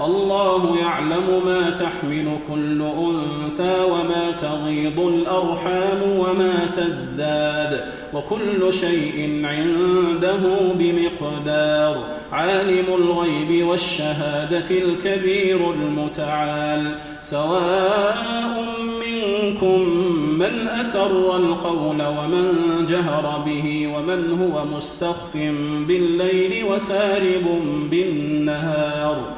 الله يعلم ما تحمل كل أنثى وما تغيض الأرحام وما تزداد وكل شيء عنده بمقدار. عالم الغيب والشهادة الكبير المتعال. سواء منكم من أسر القول ومن جهر به ومن هو مستخف بالليل وسارب بالنهار.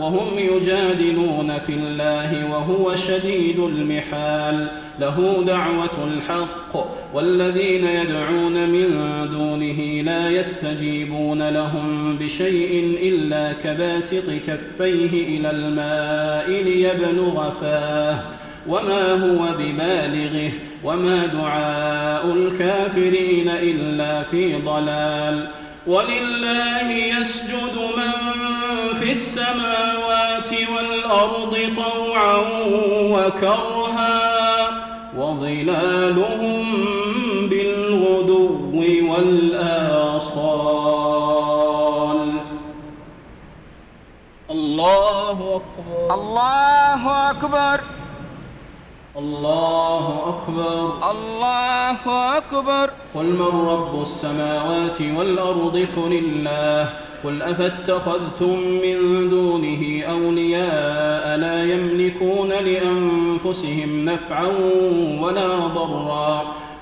وهم يجادلون في الله وهو شديد المحال. له دعوة الحق والذين يدعون من دونه لا يستجيبون لهم بشيء إلا كباسط كفيه إلى الماء ليبلغ فاه. وما هو ببالغه وما دعاء الكافرين إلا في ضلال. ولله يسجد من في السماوات والأرض طوعا وكرها وظلالهم بالغدو والآصال. الله أكبر. الله أكبر. الله أكبر. الله أكبر. قل من رب السماوات والأرض قل الله. قل أفاتخذتم من دونه أولياء لا يملكون لأنفسهم نفعا ولا ضرا.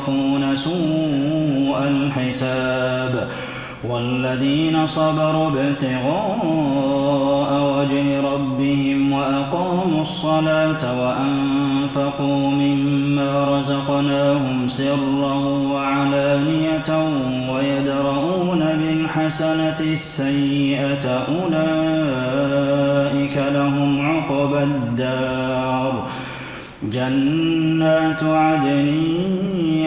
ويخافون سوء الحساب والذين صبروا ابتغاء وجه ربهم وأقاموا الصلاة وأنفقوا مما رزقناهم سرا وعلانية ويدرؤون بالحسنة السيئة أولئك لهم عقبى الدار. جنات عدن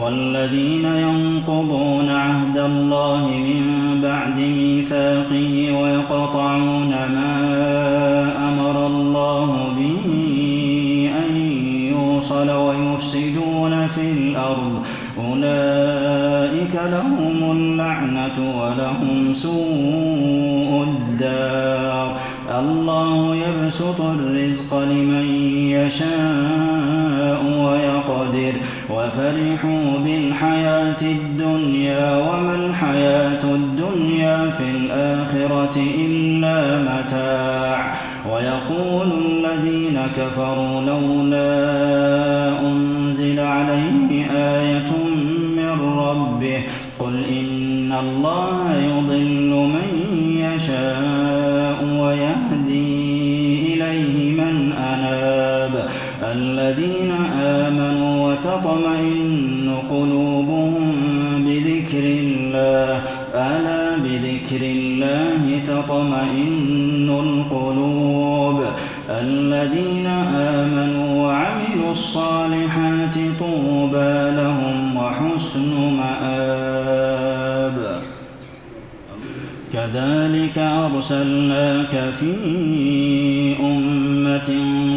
والذين ينقضون عهد الله من بعد ميثاقه ويقطعون ما أمر الله به أن يوصل ويفسدون في الأرض. أولئك لهم اللعنة ولهم سوء الدار. الله يبسط الرزق لمن يشاء ويقدر. وفرحوا الدنيا وما الحياة الدنيا في الآخرة إلا متاع. ويقول الذين كفروا لولا أنزل عليه آية من ربه قل إن الله يضل من يشاء ويهدي إليه من أناب. الذين آمنوا وتطمئن قلوبهم بذكر الله ألا بذكر الله تطمئن القلوب. الذين آمنوا وعملوا الصالحات طوبى لهم وحسن مآب. كذلك أرسلناك في أمة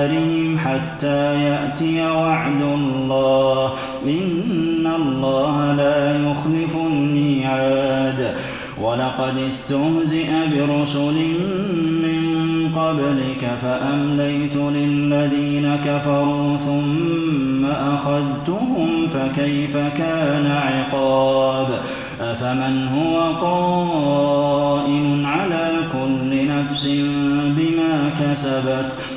دارهم حتى يأتي وعد الله إن الله لا يخلف الميعاد ولقد استهزئ برسل من قبلك فأمليت للذين كفروا ثم أخذتهم فكيف كان عقاب أفمن هو قائم على كل نفس بما كسبت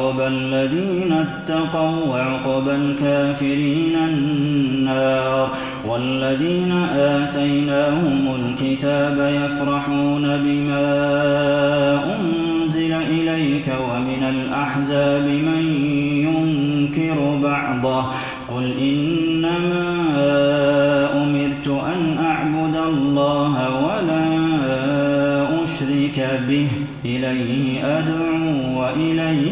عقبى الذين اتقوا وعقبى الكافرين النار والذين آتيناهم الكتاب يفرحون بما أنزل إليك ومن الأحزاب من ينكر بعضه قل إنما أمرت أن أعبد الله ولا أشرك به إليه أدعو وإليه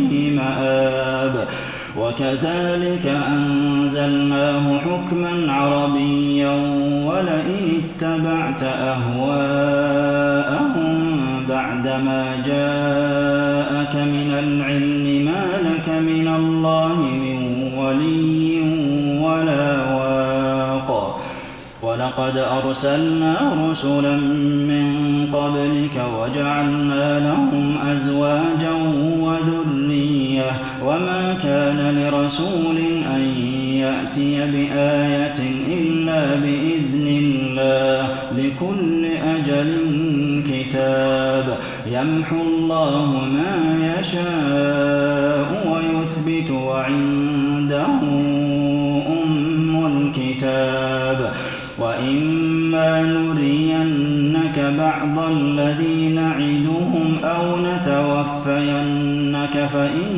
وكذلك أنزلناه حكما عربيا ولئن اتبعت أهواءهم بعدما جاءك من العلم ما لك من الله من ولي ولا واق. ولقد أرسلنا رسلا من قبلك وجعلنا لهم أزواجا وذرية وما كان لرسول أن يأتي بآية إلا بإذن الله لكل أجل كتاب يمحو الله ما يشاء ويثبت وعنده أم الكتاب وإما نرينك بعض الذي نعدهم أو نتوفينك فإنما